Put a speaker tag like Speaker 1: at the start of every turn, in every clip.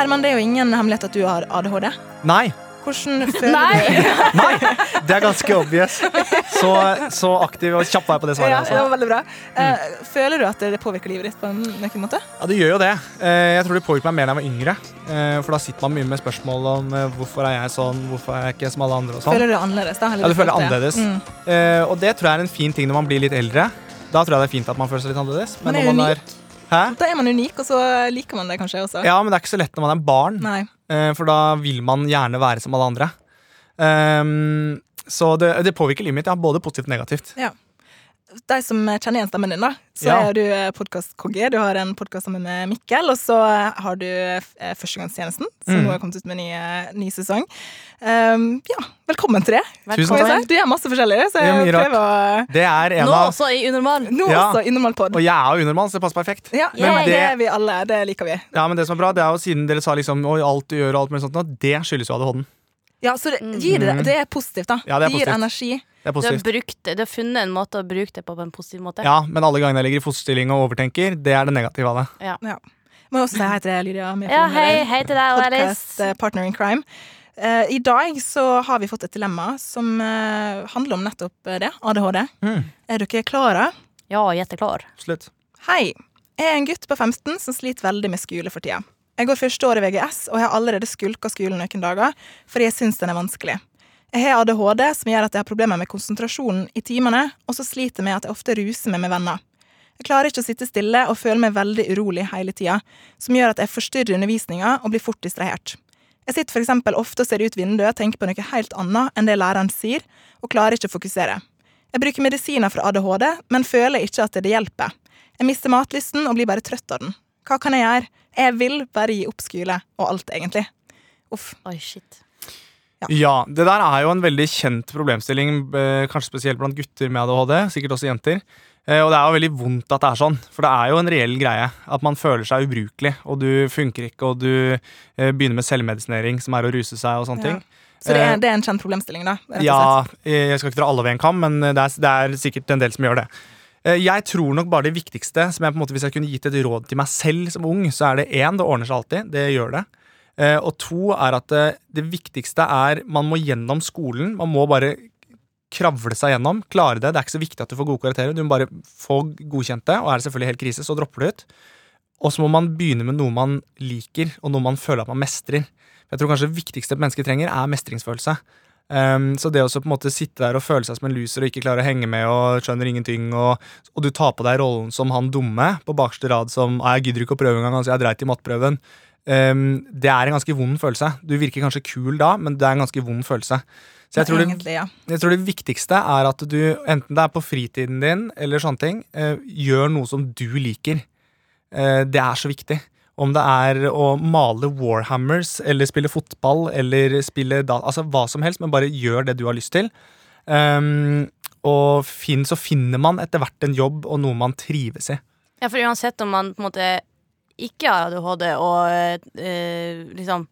Speaker 1: Herman, det er jo ingen hemmelighet at du har ADHD.
Speaker 2: Nei.
Speaker 1: Hvordan føler
Speaker 3: Nei!
Speaker 2: Nei, Det er ganske obvious. Så, så aktiv og kjapp var jeg på det
Speaker 1: svaret. ja, det
Speaker 2: Altså.
Speaker 1: var veldig bra. Mm. føler du at det påvirker livet ditt på en nøkken måte?
Speaker 2: Ja, det gjør jo det. Eh, Jeg tror det påvirker meg mer da jeg var yngre. Eh, For da sitter man mye med spørsmål om eh, hvorfor er jeg sånn, hvorfor er jeg ikke som alle andre og sånn.
Speaker 1: Føler du det annerledes? da? eller
Speaker 2: Ja, du føler
Speaker 1: det?
Speaker 2: annerledes.
Speaker 1: Mm.
Speaker 2: Eh, Og det tror jeg er en fin ting når man blir litt eldre. Da tror jeg det er fint at man føler seg litt annerledes.
Speaker 1: Men, er
Speaker 2: når man
Speaker 1: unik.
Speaker 2: Hæ?
Speaker 1: Da er man unik, og så liker man det kanskje også.
Speaker 2: Ja, men det er ikke så lett når man er barn,
Speaker 1: Nei.
Speaker 2: eh, for da vil man gjerne være som alle andre. Um, så det, det påvirker livet mitt, ja, både positivt og negativt.
Speaker 1: De som kjenner igjen stemmen din, da, så
Speaker 2: Ja.
Speaker 1: er du podkast-konge. Du har en podkast sammen med Mikkel, og så har du eh, Førstegangstjenesten, som
Speaker 2: Mm.
Speaker 1: nå har kommet ut med en ny, eh, ny sesong. Um, ja, velkommen til det.
Speaker 2: Tusen takk.
Speaker 1: Du gjør masse forskjellig, så jeg prøver å
Speaker 2: Det er en
Speaker 3: Nå
Speaker 2: av
Speaker 3: også i unormal.
Speaker 1: Nå
Speaker 2: Ja.
Speaker 1: også i normal pod.
Speaker 2: Og jeg er jo unormal, så det passer perfekt.
Speaker 1: Ja,
Speaker 3: Men
Speaker 1: yeah, det
Speaker 2: det-
Speaker 1: er vi alle. Det liker vi.
Speaker 2: Ja, men det som er bra, det er jo siden dere sa liksom Oi, alt du gjør og alt mulig sånt, nå, det skyldes jo ADHD-en.
Speaker 1: Ja, så det, gir det, det er positivt, da.
Speaker 2: Mm. Ja, det er
Speaker 1: gir
Speaker 2: positivt.
Speaker 1: energi.
Speaker 2: Det er
Speaker 3: Du har,
Speaker 2: positivt.
Speaker 3: brukt, det. du har funnet en måte å bruke det på på en positiv måte.
Speaker 2: Ja, men alle gangene jeg ligger i fosterstilling og overtenker, det er det negative av det.
Speaker 1: Må også si hei til deg, Lydia. med
Speaker 3: Ja, hei, hei til deg og
Speaker 1: Podcast,
Speaker 3: Alice.
Speaker 1: eh, Partner in Crime. Eh, I dag så har vi fått et dilemma som eh, handler om nettopp eh, det. ADHD.
Speaker 2: Mm.
Speaker 1: Er dere klare?
Speaker 3: Ja, klar
Speaker 2: Slutt.
Speaker 1: Hei. Jeg er en gutt på 15 som sliter veldig med skole for tida. Jeg går første år i VGS, og jeg har allerede skulka skolen noen dager fordi jeg syns den er vanskelig. Jeg har ADHD, som gjør at jeg har problemer med konsentrasjonen i timene, og så sliter jeg med at jeg ofte ruser meg med venner. Jeg klarer ikke å sitte stille og føler meg veldig urolig hele tida, som gjør at jeg forstyrrer undervisninga og blir fort distrahert. Jeg sitter eksempel ofte og ser ut vinduet og tenker på noe helt annet enn det læreren sier, og klarer ikke å fokusere. Jeg bruker medisiner for ADHD, men føler ikke at det hjelper. Jeg mister matlysten og blir bare trøtt av den. Hva kan jeg gjøre? Jeg vil bare gi opp skole og alt, egentlig. Uff.
Speaker 3: Oi, shit.
Speaker 2: Ja, det der er jo en veldig kjent problemstilling, eh, kanskje spesielt blant gutter med ADHD, sikkert også jenter. Eh, Og det er jo veldig vondt at det er sånn, for det er jo en reell greie. At man føler seg ubrukelig, og du funker ikke, og du eh, begynner med selvmedisinering, som er å ruse seg og sånne
Speaker 1: Ja.
Speaker 2: ting.
Speaker 1: Så det er, det er en kjent problemstilling, da? rett og
Speaker 2: Ja,
Speaker 1: slett.
Speaker 2: jeg skal ikke dra alle over en kam, men det er, det er sikkert en del som gjør det. Eh, Jeg tror nok bare det viktigste, som jeg på en måte, hvis jeg kunne gitt et råd til meg selv som ung, så er det én, det ordner seg alltid. Det gjør det. Eh, Og to er at det, det viktigste er man må gjennom skolen. Man må bare kravle seg gjennom, klare det. Det er ikke så viktig at du får gode karakterer. Du må bare få godkjent det, og er det selvfølgelig helt krise, så dropper du ut. Og så må man begynne med noe man liker, og noe man føler at man mestrer. Jeg tror kanskje det viktigste et menneske trenger, er mestringsfølelse. Um, så det å på en måte sitte der og føle seg som en loser og ikke klare å henge med og skjønner ingenting, og, og du tar på deg rollen som han dumme på bakerste rad som «Ah, 'jeg gidder ikke å prøve engang', altså jeg dreit i matteprøven, um, det er en ganske vond følelse. Du virker kanskje kul da, men det er en ganske vond følelse. Så jeg tror, det,
Speaker 1: Egentlig, ja.
Speaker 2: jeg tror det viktigste er at du, enten det er på fritiden din eller sånne ting, uh, gjør noe som du liker. Uh, det er så viktig. Om det er å male Warhammers eller spille fotball eller spille da, altså hva som helst, men bare gjør det du har lyst til. Um, og fin, så finner man etter hvert en jobb og noe man trives i.
Speaker 3: Ja, for uansett om man på en måte ikke har ADHD og eh, liksom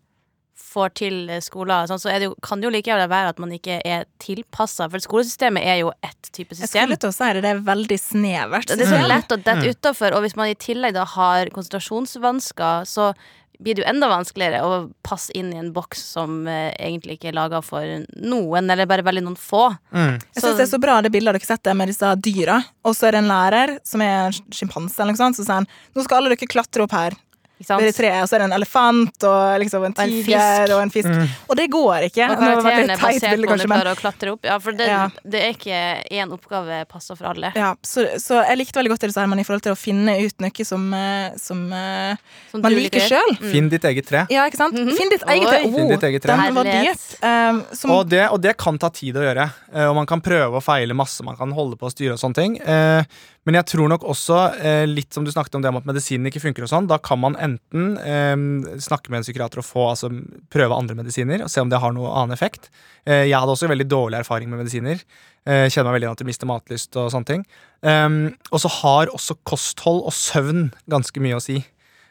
Speaker 3: får til skoler, sånn, så er det jo, kan det jo like gjerne være at man ikke er tilpassa. For skolesystemet er jo ett type system.
Speaker 1: Jeg
Speaker 3: system.
Speaker 1: skulle til å si det, det er veldig snevert.
Speaker 3: Det er så lett å dette utafor, og hvis man i tillegg da har konsentrasjonsvansker, så blir det jo enda vanskeligere å passe inn i en boks som eh, egentlig ikke er laga for noen, eller bare veldig noen få.
Speaker 2: Mm.
Speaker 1: Jeg synes det er så bra det bildet dere setter med disse dyra. Og så er det en lærer som er en sjimpanse, eller noe sånt, som sier han nå skal alle dere klatre opp her. Det treet, og så er det en elefant og liksom en tiger og en fisk. Og det går ikke.
Speaker 3: Og
Speaker 1: Det var et
Speaker 3: karakteren
Speaker 1: veldig
Speaker 3: er basert
Speaker 1: bilde,
Speaker 3: på om du klarer å klatre opp. Ja, for det,
Speaker 1: Ja.
Speaker 3: det er ikke én oppgave passer for alle.
Speaker 1: ja, så, så jeg likte veldig godt det du sa, Herman, i forhold til å finne ut noe som, eh, som eh,
Speaker 3: Som
Speaker 1: man liker sjøl. Mm.
Speaker 2: Finn ditt eget tre.
Speaker 1: Ja, ikke sant? Finn ditt eget tre.
Speaker 2: Oh, ditt eget tre.
Speaker 1: Den var dyp. Um,
Speaker 2: Og det, og det kan ta tid å gjøre. eh, Og man kan prøve og feile masse, man kan holde på å styre og sånne ting. Eh, Men jeg tror nok også, eh, litt som du snakket om det om at medisinen ikke funker, og sånn, da kan man enten eh, snakke med en psykiater og få, altså, prøve andre medisiner og se om det har noen annen effekt. Eh, jeg hadde også veldig dårlig erfaring med medisiner. Eh, kjenner meg veldig igjen at du mister matlyst og sånne ting. Um, og så har også kosthold og søvn ganske mye å si.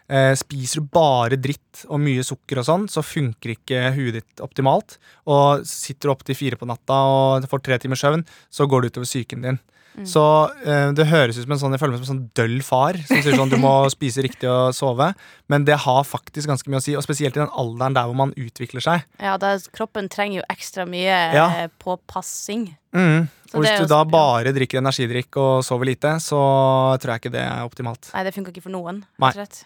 Speaker 2: Eh, spiser du bare dritt og mye sukker og sånn, så funker ikke huet ditt optimalt. Og sitter du opp til fire på natta og får tre timers søvn, så går det utover psyken din. Så eh, det høres ut som en sånn, jeg føler meg som en sånn døll far som sier sånn du må spise riktig og sove. Men det har faktisk ganske mye å si, og spesielt i den alderen der hvor man utvikler seg.
Speaker 3: Ja, da, kroppen trenger jo ekstra mye
Speaker 2: Ja.
Speaker 3: eh, påpassing.
Speaker 2: Mm. Og hvis du da
Speaker 3: ja.
Speaker 2: bare drikker energidrikk og sover lite, så tror jeg ikke det er optimalt.
Speaker 3: Nei, det funker ikke for noen.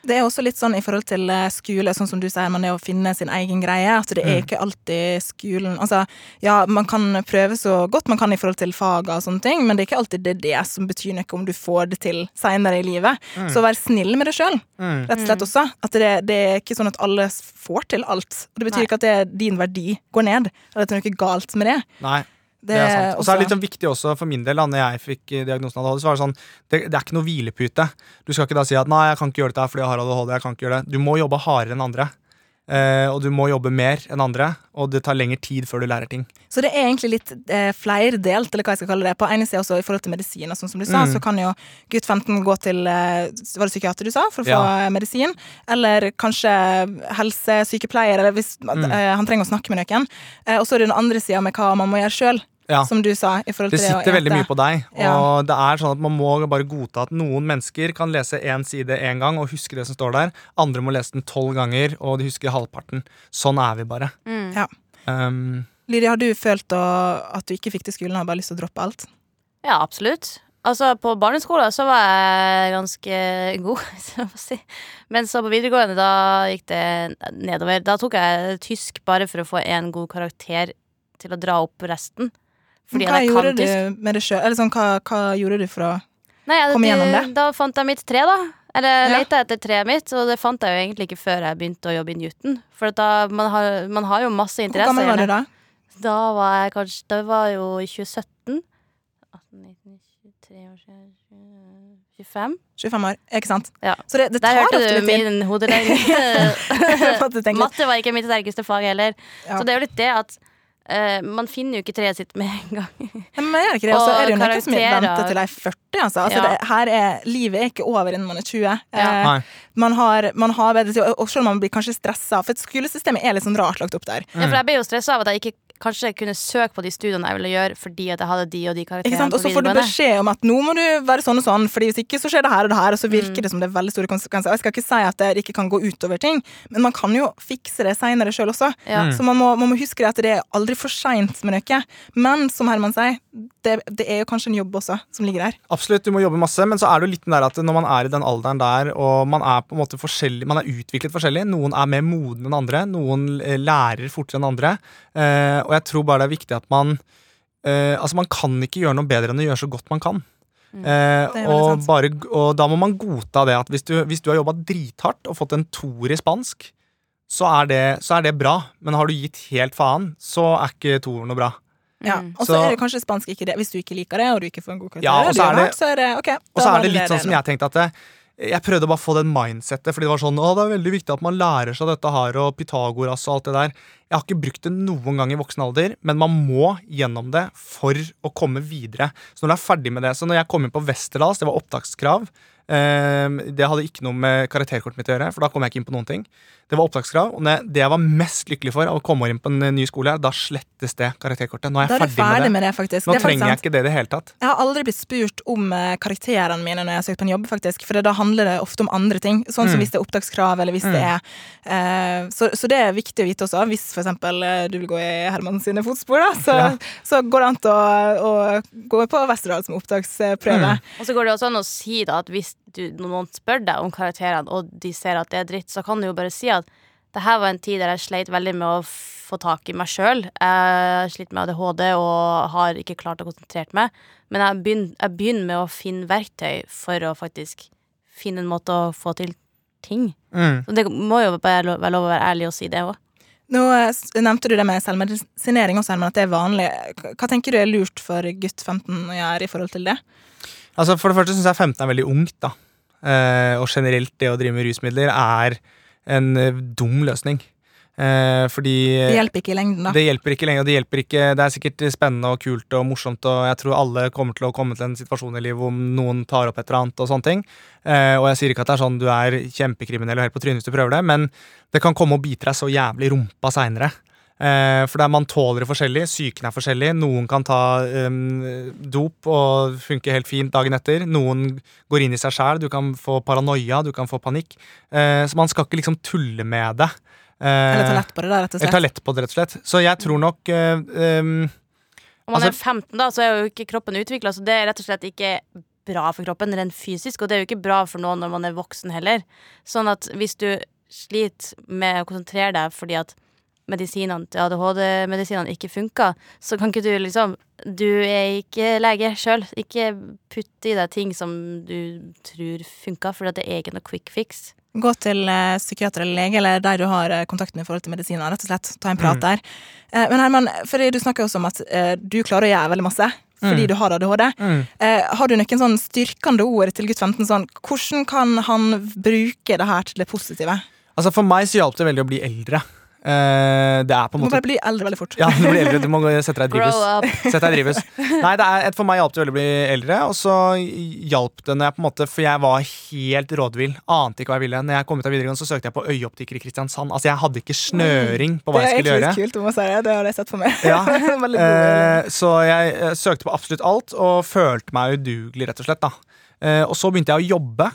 Speaker 1: Det er også litt sånn i forhold til eh, skole, sånn som du sier, man er å finne sin egen greie. At det er ikke alltid skolen Altså, ja, man kan prøve så godt man kan i forhold til faga og sånne ting, men det er ikke alltid det, er det som betyr noe om du får det til seinere i livet. Så vær snill med deg sjøl,
Speaker 2: Mm.
Speaker 1: rett og slett også. At det, det er ikke sånn at alle får til alt. Og det betyr
Speaker 3: Nei.
Speaker 1: ikke at det, din verdi går ned, eller at det er noe galt med det.
Speaker 2: Nei,
Speaker 1: Det,
Speaker 2: det er sant. Og så er det litt sånn viktig også for min del, da når jeg fikk eh, diagnosen ADHD, så var det sånn det, det er ikke noe hvilepute. Du skal ikke da si at 'nei, jeg kan ikke gjøre dette fordi jeg har ADHD'. jeg kan ikke gjøre det. Du må jobbe hardere enn andre. Eh, og du må jobbe mer enn andre, og det tar lengre tid før du lærer ting.
Speaker 1: Så det er egentlig litt eh, flerdelt, eller hva jeg skal kalle det. På ene sida også i forhold til medisiner, sånn som du sa,
Speaker 2: Mm.
Speaker 1: så kan jo gutt 15 gå til eh, Var det psykiater du sa, for å få
Speaker 2: Ja.
Speaker 1: medisin? Eller kanskje helsesykepleier, eller hvis
Speaker 2: Mm.
Speaker 1: eh, han trenger å snakke med noen. Eh, og så er det den andre sida med hva man må gjøre sjøl,
Speaker 2: Ja.
Speaker 1: som du sa. i forhold
Speaker 2: Det
Speaker 1: til det
Speaker 2: sitter veldig mye på deg, og
Speaker 1: Ja.
Speaker 2: det er sånn at man må bare godta at noen mennesker kan lese én side én gang og huske det som står der. Andre må lese den tolv ganger, og de husker halvparten. Sånn er vi bare.
Speaker 3: Mm.
Speaker 1: Ja.
Speaker 2: Um,
Speaker 1: Lydia, har du følt å, at du ikke fikk til skolen og har bare lyst til å droppe alt?
Speaker 3: Ja, absolutt. Altså, på barneskolen så var jeg ganske god, hvis jeg får si. Men så på videregående, da gikk det nedover. Da tok jeg tysk bare for å få en god karakter til å dra opp resten. Fordi
Speaker 1: hva gjorde
Speaker 3: kan
Speaker 1: du med det sjøl? Sånn, hva, hva gjorde du for å
Speaker 3: Nei, ja, komme
Speaker 1: gjennom det.
Speaker 3: Da fant jeg mitt tre, da. Eller
Speaker 1: Ja.
Speaker 3: leita etter treet mitt, og det fant jeg jo egentlig ikke før jeg begynte å jobbe i Newton. For da, man, har, man har jo masse
Speaker 1: Hvor
Speaker 3: interesse.
Speaker 1: gammel var du da?
Speaker 3: Da var jeg kanskje Da var jeg jo i 2017. 18, 19, 23 år siden 25?
Speaker 1: 25 år, ikke sant?
Speaker 3: Ja.
Speaker 1: Så det, det
Speaker 3: Der
Speaker 1: tar
Speaker 3: hørte
Speaker 1: ofte
Speaker 3: du min hoderegning. Matte var ikke mitt sterkeste fag heller.
Speaker 1: Ja.
Speaker 3: Så det er jo litt det at eh, man finner jo ikke treet sitt med en gang.
Speaker 1: Men Men det ikke det, og så er det jo noen som venter til de er 40. Altså. Altså,
Speaker 3: Ja.
Speaker 1: det, her er, livet er ikke over innen man er 20.
Speaker 3: Ja.
Speaker 2: Uh,
Speaker 1: man, har, man har bedre tid, og selv om man blir kanskje stressa, for skolesystemet er litt sånn rart lagt opp der.
Speaker 3: Ja, for jeg ble jo stressa av at jeg ikke kanskje kunne søke på de studiene jeg ville gjøre fordi at jeg hadde de og de karakterene
Speaker 1: Og så får du beskjed om at nå må du være sånn og sånn, Fordi hvis ikke så skjer det her og det her, og så virker
Speaker 3: Mm.
Speaker 1: det som det er veldig store konsekvenser. Og Jeg skal ikke si at det ikke kan gå utover ting, men man kan jo fikse det seinere sjøl også.
Speaker 3: Ja.
Speaker 1: Så man må, man må huske det at det er aldri for seint med noe. Men som Herman sier, det, det er jo kanskje en jobb også som ligger der.
Speaker 2: Absolutt, du må jobbe masse, men så er det jo litt den der at når man er i den alderen der, og man er på en måte forskjellig, man er utviklet forskjellig, noen er mer moden enn andre, noen eh, lærer fortere enn andre, eh, og jeg tror bare det er viktig at man eh, Altså, man kan ikke gjøre noe bedre enn å gjøre så godt man kan.
Speaker 3: Mm.
Speaker 2: Eh, og, bare, og da må man godta det at hvis du, hvis du har jobba drithardt og fått en toer i spansk, så er, det, så er det bra, men har du gitt helt faen, så er ikke toer noe bra.
Speaker 1: Ja.
Speaker 3: Mm.
Speaker 1: Og så er det kanskje spansk ikke det. Hvis du ikke liker det, og du ikke får en god karakter,
Speaker 2: Ja, og så er det-
Speaker 1: så er det okay,
Speaker 2: Og så er det litt sånn
Speaker 1: det
Speaker 2: som jeg tenkte at det, jeg prøvde bare å få den mindsettet, fordi det var sånn Å, det er veldig viktig at man lærer seg dette her, og Pythagoras og alt det der. Jeg har ikke brukt det noen gang i voksen alder, men man må gjennom det for å komme videre. Så når du er ferdig med det Så når jeg kom inn på Westerdals, det var opptakskrav. eh, det hadde ikke noe med karakterkortet mitt å gjøre, for da kom jeg ikke inn på noen ting. Det var opptakskrav, og det, jeg var mest lykkelig for av å komme inn på en ny skole, da slettes det karakterkortet. Nå er jeg
Speaker 1: er
Speaker 2: ferdig,
Speaker 1: ferdig
Speaker 2: med det.
Speaker 1: med det, faktisk.
Speaker 2: Nå
Speaker 1: det trenger
Speaker 2: trenger jeg ikke det i det hele tatt.
Speaker 1: Jeg har aldri blitt spurt om eh, karakterene mine når jeg har søkt på en jobb, faktisk. For da handler det ofte om andre ting. Sånn som
Speaker 2: Mm.
Speaker 1: hvis det er opptakskrav, eller hvis det er eh, så, så det er viktig å vite også. Hvis eksempel eh, du vil gå i Herman sine fotspor, da, så,
Speaker 2: Ja.
Speaker 1: så går det an å, å gå på Westerdal som opptaksprøve.
Speaker 2: Mm.
Speaker 3: Og så går det også an å si da at hvis du, noen spør deg om karakterene, og de ser at det er dritt, så kan du jo bare si at det her var en tid der jeg sleit veldig med å få tak i meg sjøl. Jeg sliter med ADHD og har ikke klart å konsentrere meg. Men jeg begynner, jeg begynner med å finne verktøy for å faktisk finne en måte å få til ting.
Speaker 2: Mm.
Speaker 3: Så det må jo bare lo- være lov å være ærlig og si det òg.
Speaker 1: Nå eh, nevnte du det med selvmedisinering også, Herman, at det er vanlig. Hva tenker du er lurt for gutt 15 å gjøre i forhold til det?
Speaker 2: Altså For det første syns jeg 15 er veldig ungt. da Eh, Og generelt det å drive med rusmidler er en eh, dum løsning. Eh, fordi
Speaker 1: Det hjelper ikke i lengden, da.
Speaker 2: det hjelper ikke lenger. lengden, Det hjelper ikke Det er sikkert spennende og kult og morsomt, og jeg tror alle kommer til å komme til en situasjon i livet hvor noen tar opp et eller annet og sånne ting. Eh, og jeg sier ikke at det er sånn du er kjempekriminell og helt på trynet hvis du prøver det, men det kan komme og bite deg så jævlig i rumpa seinere. Eh, for er man tåler det forskjellig, psyken er forskjellig. Noen kan ta um, dop og funke helt fint dagen etter. Noen går inn i seg sjæl. Du kan få paranoia, du kan få panikk. Eh, så man skal ikke liksom tulle med det. Eh,
Speaker 1: Eller ta lett på det, da, rett og
Speaker 2: slett. Jeg
Speaker 1: slett.
Speaker 2: lett på det, rett og slett. Så jeg tror nok eh, um,
Speaker 3: Om man
Speaker 2: Altså-
Speaker 3: er 15, da, så er jo ikke kroppen utvikla, så det er rett og slett ikke bra for kroppen rent fysisk, og det er jo ikke bra for noen når man er voksen heller. Sånn at hvis du sliter med å konsentrere deg fordi at medisinene til ADHD-medisinene ikke funker, så kan ikke du liksom Du er ikke lege sjøl. Ikke putte i deg ting som du tror funker, for det er ikke noe quick fix.
Speaker 1: Gå til eh, psykiater eller lege, eller der du har eh, kontakt med i forhold til medisiner. rett og slett. Ta en prat
Speaker 2: Mm.
Speaker 1: der. Eh, men Herman, fordi du snakker også om at eh, du klarer å gjøre veldig masse fordi
Speaker 2: Mm.
Speaker 1: du har ADHD.
Speaker 2: mm.
Speaker 1: Eh, har du noen sånn styrkende ord til gutt 15? Sånn, hvordan kan han bruke det her til det positive?
Speaker 2: Altså For meg så hjalp det veldig å bli eldre. Eh, det er på
Speaker 1: Du må
Speaker 2: måte
Speaker 1: bare bli eldre veldig fort.
Speaker 2: Ja, du blir eldre, du må sette deg i drivhus. Sett deg i drivhus. Nei, det er, et- for meg hjalp det veldig å bli eldre, og så hjalp det når jeg på en måte For jeg var helt rådvill. Ante ikke hva jeg ville. Når jeg kom ut av videregående, så søkte jeg på øyeoptiker i Kristiansand. Altså, jeg hadde ikke snøring på hva
Speaker 1: det er
Speaker 2: jeg skulle
Speaker 1: egentlig
Speaker 2: gjøre.
Speaker 1: litt kult, om å si det. Det har jeg sett for meg.
Speaker 2: Ja.
Speaker 1: God.
Speaker 2: Eh, så jeg eh, søkte på absolutt alt, og følte meg udugelig, rett og slett. da Uh, Og så begynte jeg å jobbe.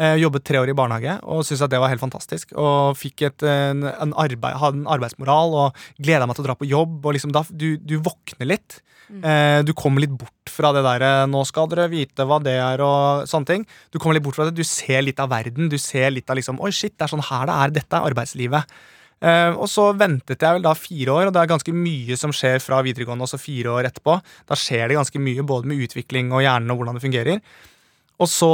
Speaker 2: Eh, jobbet tre år i barnehage og syntes at det var helt fantastisk. Og fikk et, en, en arbeid, hadde en arbeidsmoral og gleda meg til å dra på jobb. Og liksom da, du, du våkner litt. Eh, du kommer litt bort fra det derre 'nå skal dere vite hva det er' og sånne ting. Du kommer litt bort fra det, du ser litt av verden. Du ser litt av liksom 'oi, shit, det er sånn her det er'. Dette er arbeidslivet. Uh, og så ventet jeg vel da fire år, og det er ganske mye som skjer fra videregående også fire år etterpå. Da skjer det ganske mye, både med utvikling og hjernen og hvordan det fungerer. Og så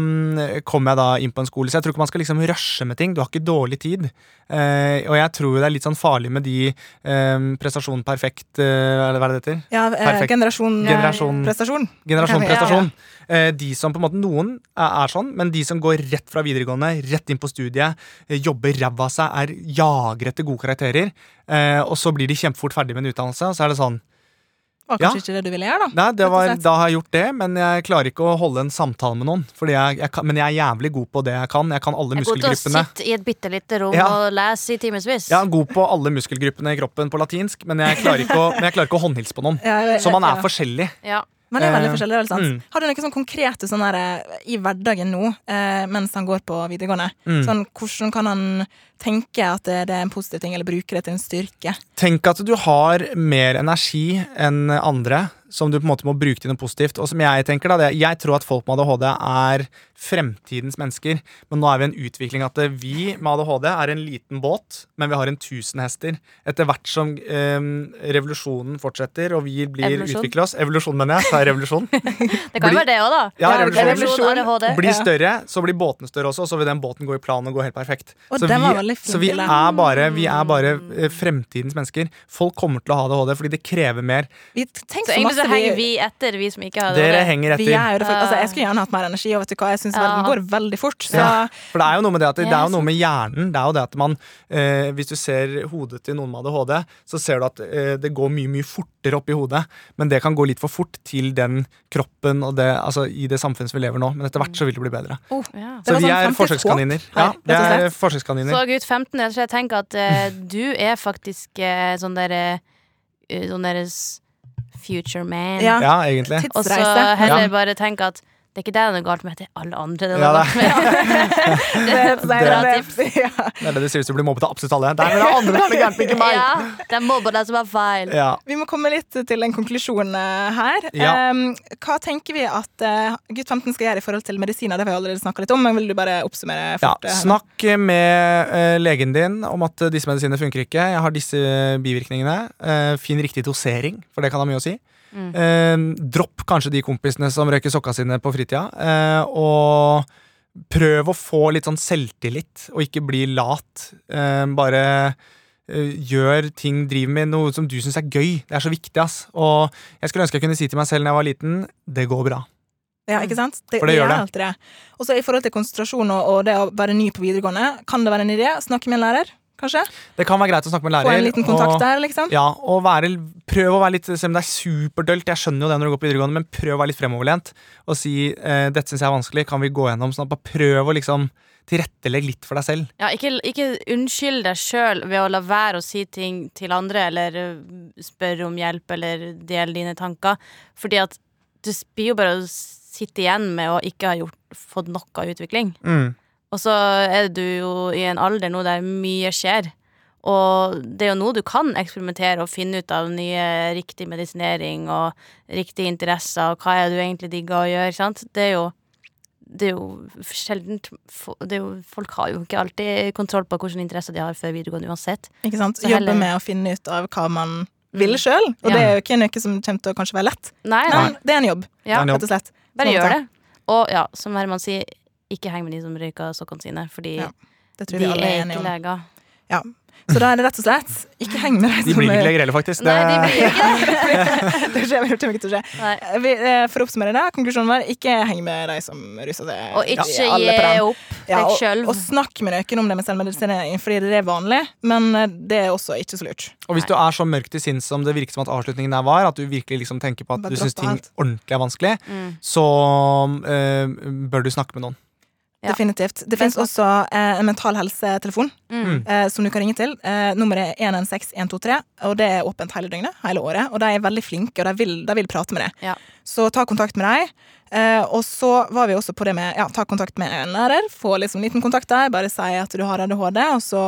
Speaker 2: mm, kom jeg da inn på en skole, så jeg tror ikke man skal liksom rushe med ting. Du har ikke dårlig tid. Eh, og jeg tror det er litt sånn farlig med de eh, prestasjon perfekt eh, Hva er det det heter?
Speaker 1: Ja, eh, generasjon,
Speaker 2: Generasjon-
Speaker 1: prestasjon.
Speaker 2: Generasjon
Speaker 1: Ja, ja.
Speaker 2: prestasjon. Eh, de som på en måte, Noen er, er sånn, men de som går rett fra videregående, rett inn på studiet, eh, jobber ræva av seg, er jager etter gode karakterer, eh, og så blir de kjempefort ferdig med en utdannelse, og så er det sånn
Speaker 1: Var kanskje ikke det du ville gjøre, da.
Speaker 2: Nei, det var, da har jeg gjort det, men jeg klarer ikke å holde en samtale med noen. Fordi jeg, jeg kan, men jeg er jævlig god på det jeg kan. Jeg kan alle
Speaker 3: Jeg er god til å sitte i et bitte lite rom
Speaker 2: Ja.
Speaker 3: og lese i timevis.
Speaker 2: Jeg er god på alle muskelgruppene i kroppen på latinsk, men jeg klarer ikke å, men jeg klarer ikke å håndhilse på noen.
Speaker 1: Ja, ja,
Speaker 2: Så man
Speaker 1: ja.
Speaker 2: er forskjellig.
Speaker 3: Ja.
Speaker 1: Man er veldig
Speaker 2: Eh,
Speaker 1: forskjellig, det er sant.
Speaker 2: mm.
Speaker 1: Har du noe sånn konkrete sånn der, eh, i hverdagen nå, eh, mens han går på videregående?
Speaker 2: Mm.
Speaker 1: Sånn, hvordan kan han tenke at det, det er en positiv ting, eller bruker det til en styrke?
Speaker 2: Tenk at du har mer energi enn andre, som du på en måte må bruke til noe positivt. Og som jeg tenker da, det, jeg tror at folk med ADHD er fremtidens mennesker. Men nå er vi i en utvikling at vi med ADHD er en liten båt, men vi har en tusen hester. Etter hvert som eh, revolusjonen fortsetter og vi blir
Speaker 3: Evolusjon.
Speaker 2: utvikle oss Evolusjon, mener jeg. Sa jeg revolusjon?
Speaker 3: Det kan
Speaker 2: Bli-
Speaker 3: jo være det òg, da.
Speaker 2: Ja, revolusjon.
Speaker 3: Revolusjon, ADHD.
Speaker 2: Blir større, så blir båtene større også, og så vil den båten gå i plan og gå helt perfekt.
Speaker 1: Og
Speaker 2: så,
Speaker 1: den
Speaker 2: vi,
Speaker 1: var veldig fin
Speaker 2: så vi er bare, vi er bare eh, fremtidens mennesker. Folk kommer til å ha ADHD fordi det krever mer.
Speaker 1: Vi, tenk
Speaker 3: Så
Speaker 1: så
Speaker 3: egentlig så
Speaker 1: masse
Speaker 3: henger
Speaker 1: vi,
Speaker 3: etter, vi som ikke har
Speaker 2: Dere
Speaker 3: ADHD.
Speaker 2: henger
Speaker 1: vi
Speaker 2: etter.
Speaker 1: er det, altså, Jeg skulle gjerne hatt mer energi, og vet du hva, jeg syns
Speaker 3: Ja.
Speaker 1: verden går veldig fort. Så
Speaker 2: Ja. For det er jo noe med det at det, er jo noe med hjernen. Det er jo det at man eh, Hvis du ser hodet til noen med ADHD, så ser du at eh, det går mye mye fortere opp i hodet. Men det kan gå litt for fort til den kroppen og det, altså, i det samfunnet vi lever nå. Men etter hvert så vil det bli bedre.
Speaker 3: Ja.
Speaker 2: Så vi
Speaker 1: sånn
Speaker 2: er forsøkskaniner. Ja,
Speaker 1: det
Speaker 2: er forsøkskaniner.
Speaker 3: Så gutt 15, jeg tror jeg tenker at eh, du er faktisk eh, sånn der eh, Sånn deres future man.
Speaker 1: Ja.
Speaker 2: Ja, egentlig.
Speaker 3: Og så
Speaker 1: tidsreise.
Speaker 3: heller
Speaker 2: Ja.
Speaker 3: bare tenke at det er ikke det det er noe galt med, det er alle andre det er
Speaker 2: Ja,
Speaker 3: noe
Speaker 2: det-
Speaker 3: galt med. det er bra
Speaker 1: det-
Speaker 3: tips.
Speaker 1: Ja.
Speaker 2: Det er det du ser ut du blir bli mobbet av absolutt alle. Det men det er andre som er galt, ikke meg!
Speaker 3: Ja, det er mobber det som er feil.
Speaker 2: Ja.
Speaker 1: Vi må komme litt til en konklusjon eh, her.
Speaker 2: Ja.
Speaker 1: Um, hva tenker vi at uh, gutt 15 skal gjøre i forhold til medisiner? Det har vi allerede snakka litt om, men vil du bare oppsummere fort? Ja,
Speaker 2: snakk med uh, legen din om at eh, disse medisinene funker ikke. Jeg har disse bivirkningene. Uh, finn riktig dosering, for det kan ha mye å si.
Speaker 3: Mm.
Speaker 2: Eh, dropp kanskje de kompisene som røyker sokka sine på fritida. Eh, og prøv å få litt sånn selvtillit, og ikke bli lat. Eh, bare gjør ting, driv med noe som du syns er gøy. Det er så viktig, ass. Og jeg skulle ønske jeg kunne si til meg selv når jeg var liten, det går bra.
Speaker 1: Ja, ikke sant? Det,
Speaker 2: For det gjør det.
Speaker 1: det. Og så i forhold til konsentrasjon og, og det å være ny på videregående, kan det være en idé? Snakke med en lærer, kanskje?
Speaker 2: Det kan være greit å snakke med lærer.
Speaker 1: Få en liten kontakt
Speaker 2: og-
Speaker 1: der, liksom?
Speaker 2: Ja, og være, prøv å være litt Selv om det er superdølt, jeg skjønner jo det når du går på videregående, men prøv å være litt fremoverlent og si eh, 'dette syns jeg er vanskelig, kan vi gå gjennom?' Sånn at bare prøv å liksom tilrettelegge litt for deg selv.
Speaker 3: Ja, ikke, ikke unnskyld deg sjøl ved å la være å si ting til andre, eller øh, spørre om hjelp, eller dele dine tanker. Fordi at du blir jo bare å sitte igjen med å ikke ha gjort, fått noe utvikling.
Speaker 2: Mm.
Speaker 3: Og så er du jo i en alder nå der mye skjer. Og det er jo nå du kan eksperimentere og finne ut av nye riktig medisinering og riktige interesser, og hva er det du egentlig digger å gjøre, sant? Det er jo det er jo sjeldent det er jo, Folk har jo ikke alltid kontroll på hvilke interesser de har før videregående uansett.
Speaker 1: Ikke sant?
Speaker 3: Så
Speaker 1: Jobbe
Speaker 3: heller-
Speaker 1: med å finne ut av hva man vil
Speaker 3: Mm.
Speaker 1: sjøl. Og
Speaker 3: Ja.
Speaker 1: det er jo ikke noe som kommer til å kanskje være lett.
Speaker 3: Nei,
Speaker 1: Men det er en jobb,
Speaker 3: Ja,
Speaker 2: er
Speaker 1: rett og slett.
Speaker 3: bare
Speaker 1: Sånn
Speaker 3: gjør det. Og ja, som Herman sier, ikke heng med de som røyker sokkene sine, fordi
Speaker 1: Ja, Det tror
Speaker 3: de
Speaker 1: vi alle
Speaker 3: er
Speaker 1: er
Speaker 3: ikke leger. Ja.
Speaker 1: Så da er det rett og slett ikke heng med de
Speaker 2: De blir ikke leger heller, faktisk.
Speaker 3: Nei, de blir ikke det.
Speaker 1: det skjer, det kommer ikke til å skje. Vi, for å oppsummere det, konklusjonen var ikke heng med de som ruser seg.
Speaker 3: Og ikke
Speaker 1: Ja,
Speaker 3: gi opp
Speaker 1: Ja,
Speaker 3: deg
Speaker 1: og,
Speaker 3: sjøl.
Speaker 1: og snakk med noen om det med selvmedisinering, fordi det er vanlig, men eh, det er også ikke så lurt.
Speaker 2: og hvis du er så mørk til sinns som det virket som at avslutningen der var, at du virkelig liksom tenker på at
Speaker 1: Bare
Speaker 2: du syns ting
Speaker 1: alt.
Speaker 2: ordentlig er vanskelig,
Speaker 3: Mm.
Speaker 2: så eh, bør du snakke med noen.
Speaker 3: Ja.
Speaker 1: Definitivt. Det finnes også eh, en mental helsetelefon
Speaker 3: Mm.
Speaker 1: eh, som du kan ringe til. Eh, nummeret er 116123, og det er åpent hele døgnet, hele året. Og de er veldig flinke, og de vil, de vil prate med deg.
Speaker 3: Ja.
Speaker 1: Så ta kontakt med dem. Eh, og så var vi også på det med ja, ta kontakt med en lærer. Få liksom liten kontakt der. Bare si at du har ADHD. Og så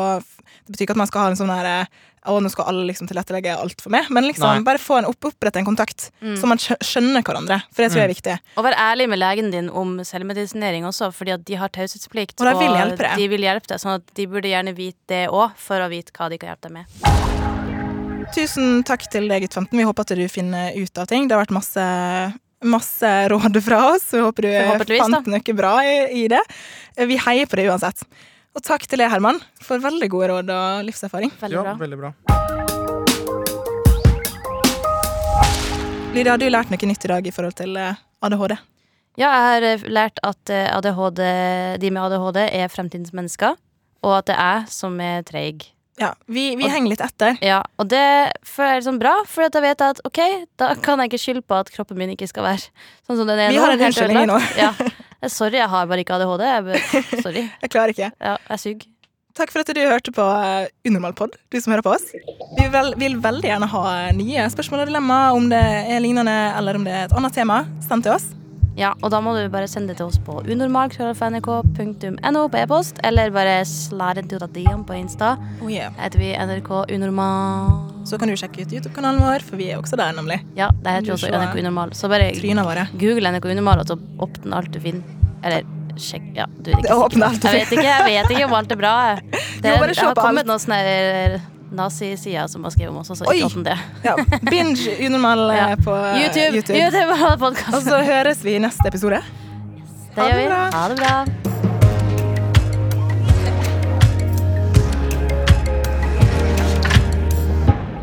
Speaker 1: Det betyr ikke at man skal ha en sånn her eh, Å, nå skal alle liksom tilrettelegge alt for meg. Men liksom
Speaker 2: Nei.
Speaker 1: bare få en opp, opprette en kontakt,
Speaker 3: Mm.
Speaker 1: så man skjønner hverandre. For det tror jeg er viktig.
Speaker 3: Og vær ærlig med legen din om selvmedisinering også, fordi at de har taushetsplikt.
Speaker 1: Og de vil hjelpe deg.
Speaker 3: de vil hjelpe deg, sånn at de burde gjerne vite det òg, for å vite hva de kan hjelpe deg med.
Speaker 1: Tusen takk til deg, gutt 15. Vi håper at du finner ut av ting. Det har vært masse, masse råd fra oss. Vi håper du fant noe bra i, i det. Vi heier på det uansett. Og takk til deg, Herman, for veldig gode råd og livserfaring.
Speaker 3: Veldig bra.
Speaker 2: veldig bra.
Speaker 1: Lydia, har du lært noe nytt i dag i forhold til eh, ADHD?
Speaker 3: Ja, jeg har eh, lært at eh, ADHD, de med ADHD er fremtidens mennesker, og at det er jeg som er treig.
Speaker 1: Ja, vi, vi
Speaker 3: Og-
Speaker 1: henger litt etter.
Speaker 3: Ja, og det jeg liksom bra, for jeg vet at ok, da kan jeg ikke skylde på at kroppen min ikke skal være sånn som den er
Speaker 1: Vi
Speaker 3: nå.
Speaker 1: har en unnskyldning
Speaker 3: nå. Ja. Eh, Sorry, jeg har bare ikke ADHD. Jeg sorry.
Speaker 1: Jeg klarer ikke.
Speaker 3: Ja, jeg suger.
Speaker 1: Takk for at du hørte på uh, Unormalpod, du som hører på oss. Vi vil, vil veldig gjerne ha nye spørsmål og dilemmaer, om det er lignende eller om det er et annet tema. Send til oss.
Speaker 3: Ja, og da må du bare sende det til oss på unormal.nrk.no på e-post, eller bare slide into DM på Insta.
Speaker 1: Oh, yeah.
Speaker 3: Heter vi NRK Unormal.
Speaker 1: Så kan du sjekke ut YouTube-kanalen vår, for vi er også der, nemlig.
Speaker 3: Ja, det heter jo også NRK Unormal. Så bare google NRK Unormal, og så åpner alt du finner. Eller sjekk Ja, du er ikke
Speaker 1: sikker.
Speaker 3: Jeg vet ikke, jeg vet ikke om alt er bra. Det,
Speaker 1: bare
Speaker 3: det har kommet
Speaker 1: noe
Speaker 3: noen sånne her nazisider som har skrevet om oss, så
Speaker 1: Oi.
Speaker 3: det.
Speaker 1: Ja, binge unormal eh,
Speaker 3: Ja.
Speaker 1: på eh,
Speaker 3: YouTube!
Speaker 1: YouTube.
Speaker 3: YouTube
Speaker 1: Og så høres vi i neste episode.
Speaker 3: Det
Speaker 1: ha
Speaker 3: gjør
Speaker 1: det
Speaker 3: vi.
Speaker 1: bra.
Speaker 3: Ha det bra.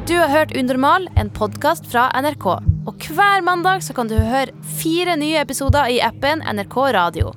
Speaker 3: Du har hørt Unormal, en podkast fra NRK. Og hver mandag så kan du høre fire nye episoder i appen NRK Radio.